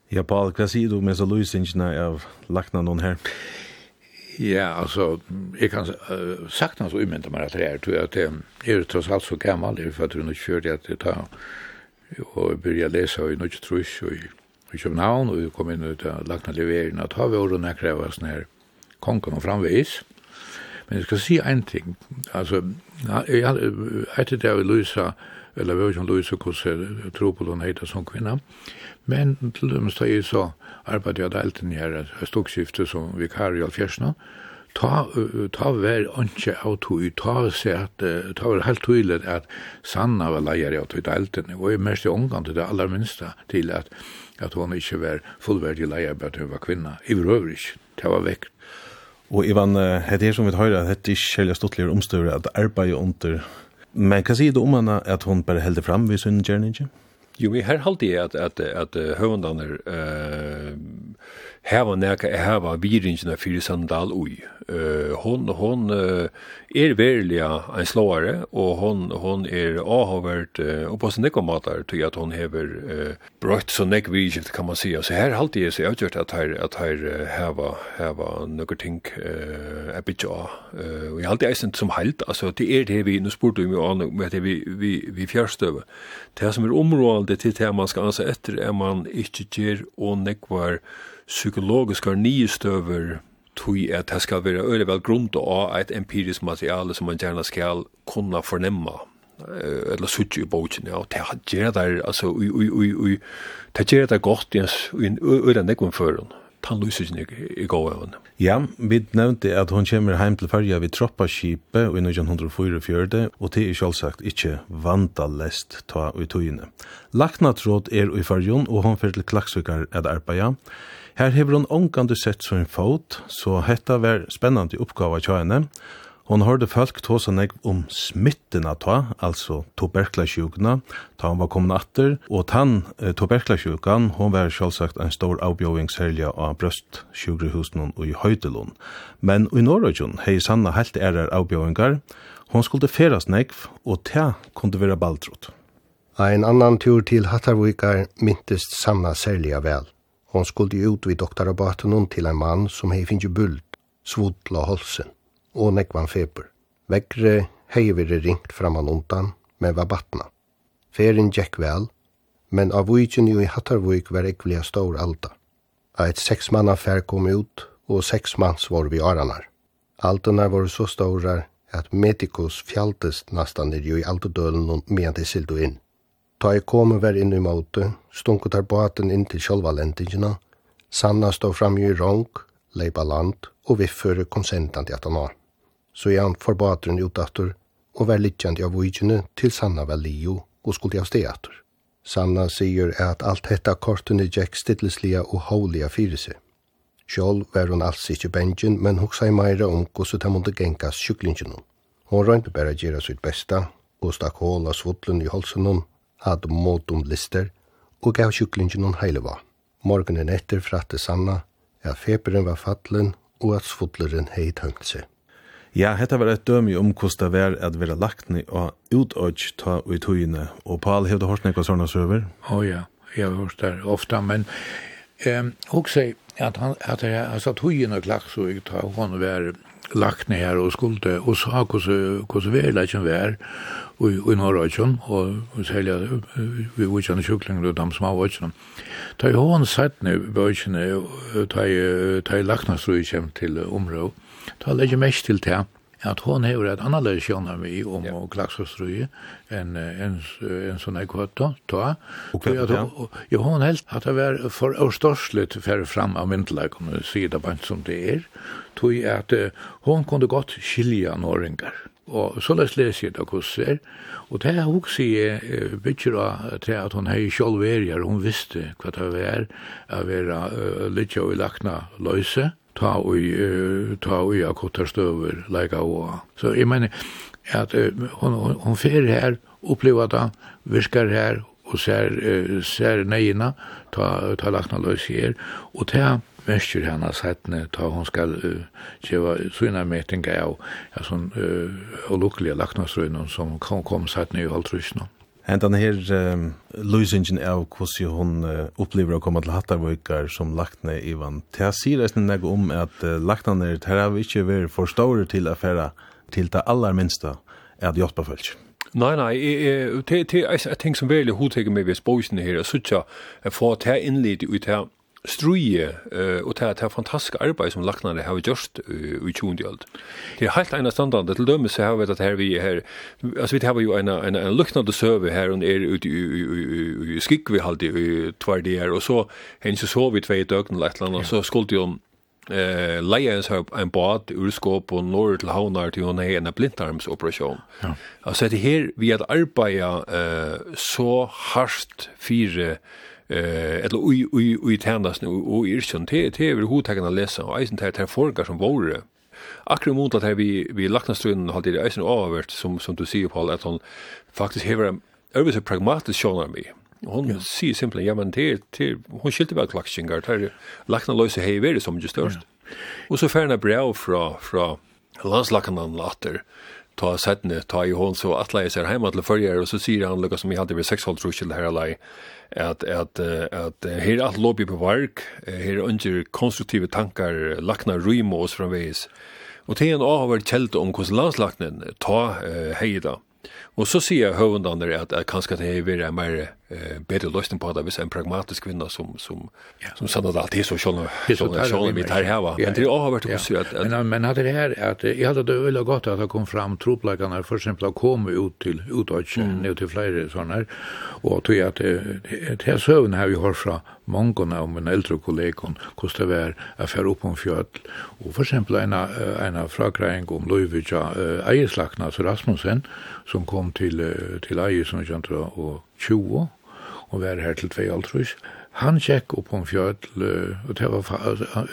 Ja, Paul, hva sier du med så løsingene av lakna noen her? Ja, altså, jeg kan uh, sakna så umynda meg at det er, tror jeg at det er tross alt så gammal, det er for at hun ikke kjører at jeg tar og jeg byrja lesa i Norge Trus og i København, og vi kom inn ut av Lagna Leveren, at har vi året nekker av sånn her kongen og framvis. Men jeg skal si en ting, altså, etter det vi Luisa, eller vi har ikke Luisa, hvordan Tropolon heter som kvinna, men til dem er så arbeidde jeg delt inn her, et stokskifte som vikar i Alfjersna, ta ta ver anke auto i ta se at ta ver helt tydelig at Sanna var leier av til delten og i mest omgang til det aller minste til at at hon ikkje var fullverdig leier bare hun var kvinna i vrøvrig det var vekk Og Ivan, het er som vi hører, det er kjellig stortligere omstøyre at arbeid under. Men hva sier du om henne at hon bare helder fram ved sin gjerne? Jo, vi her halte jeg at, at, at høvendene uh, hava neka er hava viringina fyrir sandal ui. Uh, hon hon uh, er verilig ein slåare, og hon, hon er avhavert uh, og på sin ekomatar til at hon hever uh, brøtt så nek virgilt kan man sia. Så her halte jeg seg avgjort at her, at her uh, heva, heva nøkker ting uh, er bitja av. Uh, og jeg halte eisen som heilt, altså det er det vi, nu spurte vi jo an, med det vi, vi, vi fjærstøve. Det som er området til det man skal ansa etter er man ikkje gjer og nekvar psykologiska nyestøver tui at det skal være øyre vel grunn av et empirisk materiale som man gjerne skal kunna fornemma eller suttje i bogen, ja, og det gjør det, altså, ui, ui, ui, ui, det gjør det godt, jens, ui, ui, nekvun lyser tannlysingen i gåven. Ja, vi nevnte at hun kommer hjem til ferja ved Troppaskipet i 1944, og det er selvsagt ikke vandalest ta i togene. Laknatråd er i ferjen, og hun fyrir til Klaksvikar at arbeida, Her hever hun ångande sett som en fot, så hetta var spennande oppgave tja henne. Hon hørte folk ta seg nek om smitten av ta, altså tuberklasjukna, ta han var kommet atter, og tann eh, tuberklasjukan, hon var selvsagt en stor avbjøvingshelja av brøstsjukrehusen og i Høydelund. Men i Norrøyjon hei Sanna helt ærer avbjøvingar, hon skulle feras nek, og ta kunne være baldrot. Ein annan tur til Hattarvikar myntest Sanna særlig vel. Hon skulle ut vid doktorabaten til en mann som hei finnje bult, svudla holsen, og nekvan feber. Vekre hei vire ringt framan undan, men var batna. Ferin gikk vel, men av vujtjen i Hattarvujk var ekvelia stor alta. Eit seks manna fær kom ut, og seks manns var vi aranar. Altunar var så stora at Metikos fjaltest nastan i altodølen og mente sildo inn. Ta jeg kom og var inn i måte, stunket der båten inn til sjølva lentingina, Sanna stod fram i rong, leipa land og vifføre konsentant sentan at han har. Så jeg for båten utdatter og var littjant av vujtjene til Sanna var lio og skulle av steater. Sanna sier at alt hetta kortene gikk stidlislia og haulia fyrir seg. Sjål var hun alls ikkje bengen, men hun i meira om hvordan han måtte gengas sjuklingen. Hun røynte bare gjøre sitt besta, og stakk hål av svudlen i holsen hon, at motum lister og gav kyklingen heile var. Morgenen etter fratte Sanna at feberen var fallen og at sfutleren hei tømt seg. Ja, hetta var et dømi om hvordan det var at være lagt ned og utøyt ta i tøyene. Og Paul, hevur hørt nekva sånne søver? Å oh, ja, jeg har hørt det ofte, men um, også at, han, at er altså, tøyene klakk så jeg ta hon var lagt ned her og skulle, og sa hvordan vi er det verleggen var i Norrøkken, og særlig vi var ikke kjøklinger og de som var ikke. Da jeg har sett ned bøkene, da jeg lagt ned så jeg kommer til området, da legger mest til det, at hon hever et annerledes sjåna vi om ja. klaksostrøye enn en, en sånn jeg kvøtt ta. Og ja. hon helst at det var for årstorslet færre fram av myndelagene, sida det bare som det er, tog at hon kunnu godt skilja norringar. Og så les les jeg da hos er. Og det er også sier bytter av til at hun hei sjolverier, hun visste hva det var, å være uh, litt lakna løse, ta og ta og ja kortar støver leika og så i mener at hon hon fer her uppleva ta viskar her og ser ser neina ta ta lakna løs her og ta mestur hana sætne ta hon skal geva sina metinga av ja, sånn uh, ulukkelige laknasrøyne som kom, kom sætne i halvtrusna. Hentan her um, løsingen av hvordan hun uh, opplever å komme til Hattarvøyker som laktene i vann. Det sier nesten noe om at uh, laktene her har vi ikke vært for store til affæra til det aller minste at hjelpe folk. Nei, nei, det er ting som veldig hodtekker meg ved spøysene her, og så ikke få det innlitt ut her struje uh, og det er fantastisk arbeid som laknare har gjort uh, i 20. alt. Det er helt ena standard, til dømes har vi at her vi her, altså vi har jo en, en, en luknande søve her og er ute i skikk vi halde i tvardier, og så hens så sov vi tvei døgn eller et eller annet, så skulle jo eh leia ens har en båt ur skåp og norr til havnar til hon er en blindarmsoperation. Ja. Altså det her vi at arbeida eh, så harst fire eh eller oj oj oj tändas nu och är sånt te te över hur tagarna läsa och isen te te folkar som vore akkurat mot att vi vi lacknar stunden har det isen avvert som som du ser på att hon faktiskt hever över så pragmatisk av mig hon ja. sier simpelt ja, men det, det, hon skilte bare klaksingar, det er lakna løse hei veri som just størst. Ja. Og så ferna brev fra, fra landslakna latter, ta sættene, ta i hon så atleie ser heima til førjer, og så sier han lukka som jeg hadde ved sexhold trusjel her alai, at, at, at her er lobby på varg, her under konstruktive tankar, lakna rymo framveis. Og til en avhver kjelde om hos landslaknen, ta heida. Og så sier høvendene at, at kanskje det er en mer eh, bedre løsning på det hvis en pragmatisk kvinne som, som, ja. som sann at alt er så sånn og vi tar heva. Men det har vært også at... Men, men at det her, at jeg hadde det veldig godt at det kom fram troplagene, for eksempel å komme ut til utøyts, mm. ned til flere sånne og til at det her søvn har vi hørt fra mange av mine eldre kollegaen, hvordan det var å fære opp om fjød, og for eksempel en, en frakreiing om Løyvitja Eierslakna, så Rasmussen, som kom kom til, til Eie som kjent og 20 og var her til 2 Han kjekk opp om en og det var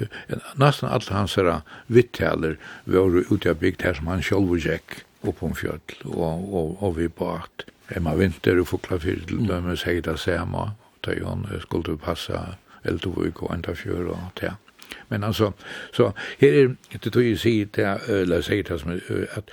nesten alle hans her vittaler var ute av bygd her som han sjálf kjekk opp om en og, og, og vi på at Emma Vinter og Fokla Fyrt, mm. de seg det samme, da han skulle passa Eldovik og Andafjør og det. Men alltså så här är det tog ju sig till eller säger det som att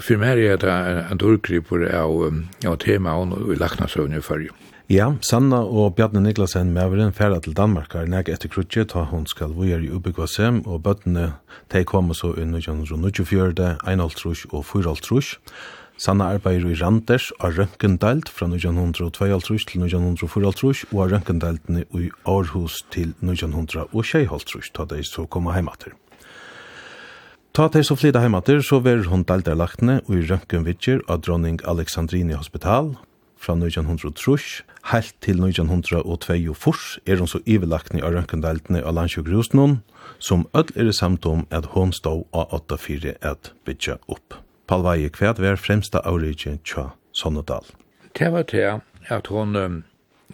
för mig är det en durkryp på av av tema och i Laxnasövn i förr. Ja, Sanna og Bjarne Niklasen med over en ferda til Danmark er nek etter krutje ta hun skal vujer i ubyggvasem, og bøttene de kommer så under 1924, 1,5 og 4,5 Sanna arbeider i Randers av Rønkendalt fra 1922 til 1924 og av Rønkendeltene i Aarhus til 1926, da de så kommer heimater. Ta de så flytta heimater, så ver hun delterlagtene og i Rønkenvitjer av dronning Alexandrini Hospital fra 1903, helt til 1922 er hun så ivelagtene av Rønkendeltene av landsjøkrusene, som ødel er samt om at hun stod av 84 at bytja opp. Palvei, hvert var fremsta aurikje tja Sonnedal? Det var det at hun,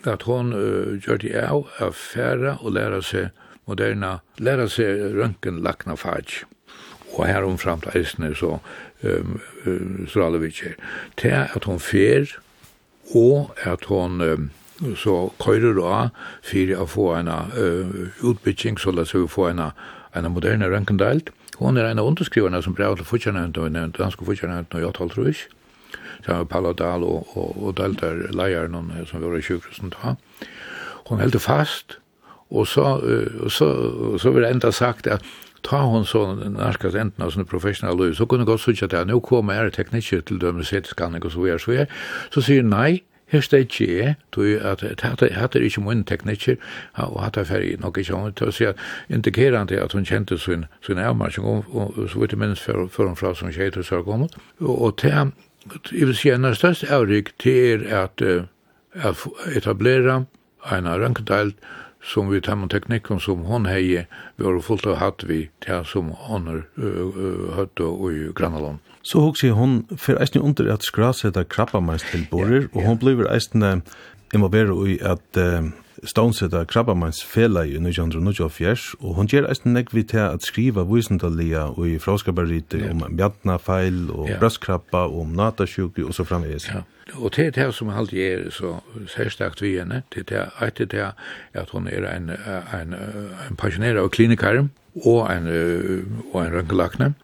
at hun uh, gjør det av å fære og lære seg moderna, lære seg røntgenlakna fag. Og her hun fram til eisene så um, uh, Stralevitje. Det er at hun fær og at hon um, så køyrer av for å få en uh, utbygging, så la seg få en uh, en moderne rønkendelt. Hon er en av underskriverne som brev til fortjernevnt og den danske fortjernevnt og jattal trus. Sammen med Palla Dahl og, og, og deltar leieren som var i sjukhusen da. Hon heldt fast, og så, uh, så, så vil det enda sagt at ta hon så narkas enten av sånne professional liv, så kunne godt sutja det, nå kommer er teknikker til dømme etiske anlegg og så videre, så videre, så sier nei, Her steg ikke jeg, at hatt er ikke min teknikker, og hatt er ferdig nok ikke om, til å si at indikerende at hun kjente sin, sin avmarsing, og så vidt jeg minnes før hun fra som tjej til Sørgommet, og til ham, jeg vil si en av største avrik til er at etablera en rønkendelt som vi tar med teknikken som hon heie, vi har fullt av hatt vi til som hon har høtt og i Granaland. Så hugsi hon for eisini under at skraseta krabbamans til borer, og hon blir eisini involveret i at uh, stónseta krabbamans fela i 1924, og hon gjør eisini nekvi til at skriva vysendalia og i fraskabarite om bjantnafeil og brøstkrabba og om natasjuki og så framvegis. Ja. Og det er det som alltid er så særstakt vi henne, det er det er at hun er en, en, en, en passionera og klinikar og en, og en rønkelakne,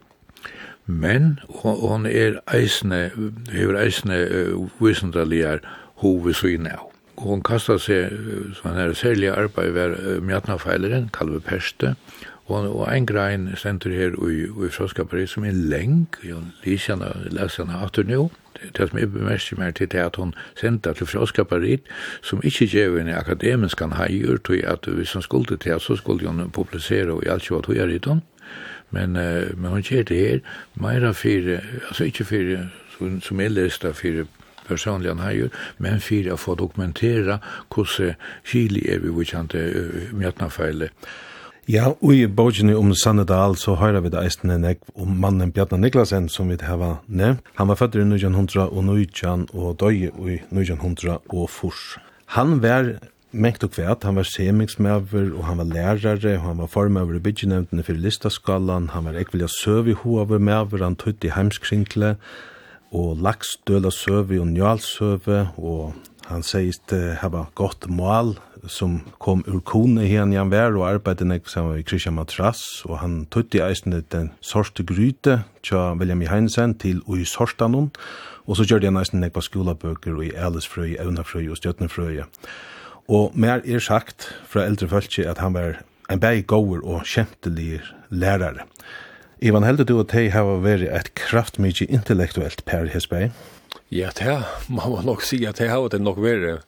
men hon er eisne, hever eisne uh, visendaligar hove av. Hon kasta seg, sånn her særlig arbeid var uh, mjatnafeileren, Kalve Perste, og, og ein grein stendur her i, i Froskapariet som er leng, jeg leser henne, leser henne atter nå, det som er bemerker mer til det at hon sendte til Froska som ikkje gjør en akademisk han heier, tog at hvis han skulle til, så skulle hon publisere og i alt kjøtt høyere i. Men, uh, men hon kjer det her, meira fyrir, altså ikkje fyrir, som, som er lesta fyrir personliga han men fyrir att få dokumentera hvordan Chile er vi vikjante uh, mjøtnafeile. Ja, og i bogen om Sannedal så hører vi det eisende nek om mannen Bjarne Niklasen som vi har nevnt. Han var født i 1900 og 1900 og døg i 1900 og furs. Han var mengt og kvært, han var semingsmæver, og han var lærare, og han var formæver i byggenevntene for listaskalan, han var ekvelja søv i hoaver mæver, han tøtt i heimskrinkle, og laksdøla søv og njalsøve, og han seist hava godt mål som kom ur kone hen han var og arbeidde nek som var i Christian Matras. Og han tøtt i eisen den sorste gryte tja William Heinsen til ui sorstanon og så gjør han eisen nek på skolabøker og i ælesfrøy, Evnafrøy og Stjøtnefrøy Og mer er sagt fra eldre følge at han var en bæg gåur og kjentelig lærare. Ivan, heldur du at hei hava væri et kraftmykje intellektuelt per hesbæg? Ja, det er, man nok si at det har det nok vært.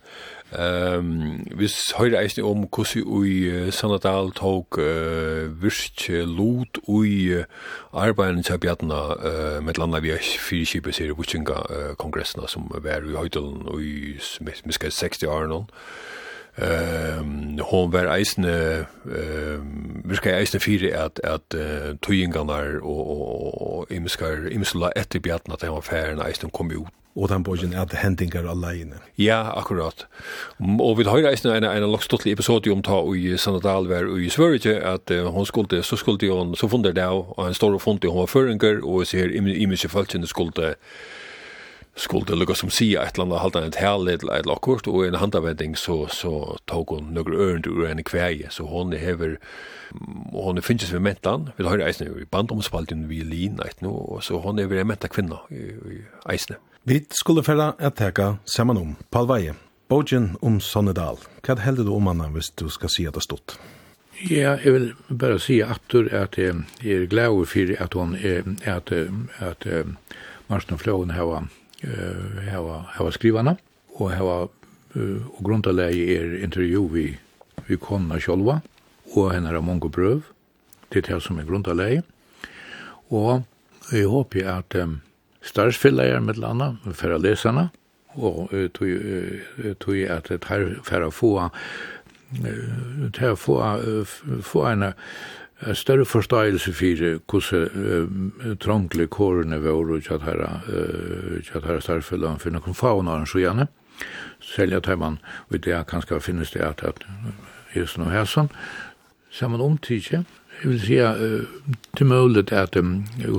Um, vi høyre eisne om hvordan ui Sannadal tok uh, virsk lot ui arbeidene til Bjartna uh, med landa vi er fyrkipet sier Vucinga uh, kongressene som var i høytelen ui, vi 60 år nå. Ehm hon var eisne ehm virka eisne fyrir at at uh, tøyingarna og og imskar imsla etter bjartna at han var færen eisne kom ut og den bogen at hendingar alene. Ja, akkurat. Og vi har reist en, en lokstottelig episode om ta i Sanadal var i Sverige, at uh, hon skulle, så skulle hon, så fundet det av, og han står og fundet hon var føringer, og ser imiske falskjene skulle skulle lukka som sia et eller annet halda et herlig eller et lakkort, og en handavending så, så tog hun nøkker ørend ur en kveie, så hon hever, hon finnes vi mentan, vi har eisne i bandomspalten vi lina et no, og så hon hever en menta kvinna i, i eisne. Vi skulle færa et teka saman om, Palveie, Bogen om Sonnedal. Hva heldur du om annan hvis du skal si at det stått? Ja, jeg vil bare si aftur at jeg er glad for at hon er, at, at, at Marsten Flåen har hava, hava skrivana, og hava uh, og grundalegi er intervju vi, vi konna sjolva, og hennar er mange brøv, det er det som er grundalegi, og jeg håper at um, starfsfyllegar med landa, færa lesarna, og uh, tog, uh, tog at det her færa få uh, til å få, få en en større forståelse for hvordan uh, trångelig kårene var og kjatt herre kjatt herre starfellan for noen faunaren så gjerne Selv at man vet det kanskje finnes det at at sånn, og Hesson saman omtidje jeg vil si at det er mulig at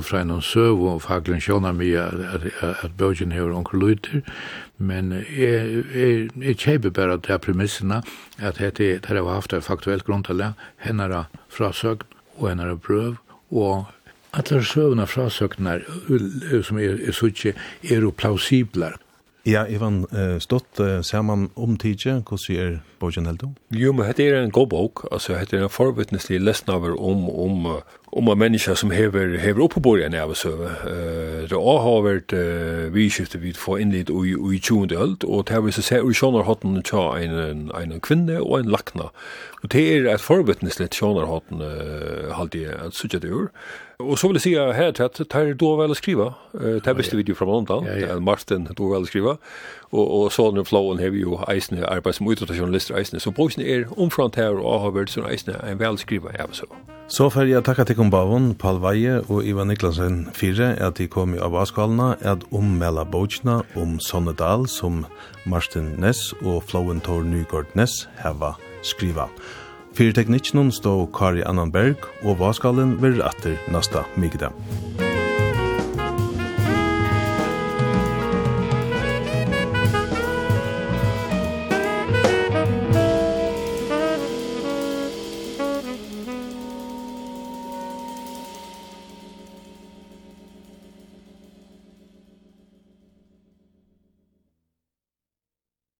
fra en søv og faglen sjåna mye at, at bøgjen hever onker lyder men jeg, jeg, jeg kjøper bare til premissene at dette har haft et faktuelt grunn til det henne hennara frasøkt og einar prøv, og alle søvna frasøknar som er, er suttje er jo plausiblar. Ja, Ivan, uh, stått uh, saman om tidsje, hvordan er bogen heldo? Jo, men dette er en god bok, altså dette er en forvittneslig lesnaver om, om om en människa som hever hever upp på borgen av så eh det har varit vi skifte vid få in i i tjuende öld och det har vi så sett och sjonar hatt en en en kvinna och en lakna. och det är ett förvittnesligt sjonar uh, en halt det att söka det ur. Och så vill jag säga här att det här då väl att skriva det här visste vi ju från London en Martin då väl att skriva och och så den flowen har vi ju eisen arbetsmöjligheter journalister eisen så bosen är omfrant här och har varit så eisen en väl skriva av så. Så får jeg takke til Kumbavon, Paul Veie og Ivan Niklasen fire at de kom i avaskalene at ommela bøkene om Sonnedal som Marsten Ness og Flowentor Nygård Ness heva skriva. Fyrteknikken stå Kari Annanberg og avaskallen vil atter nasta mykda. Musikk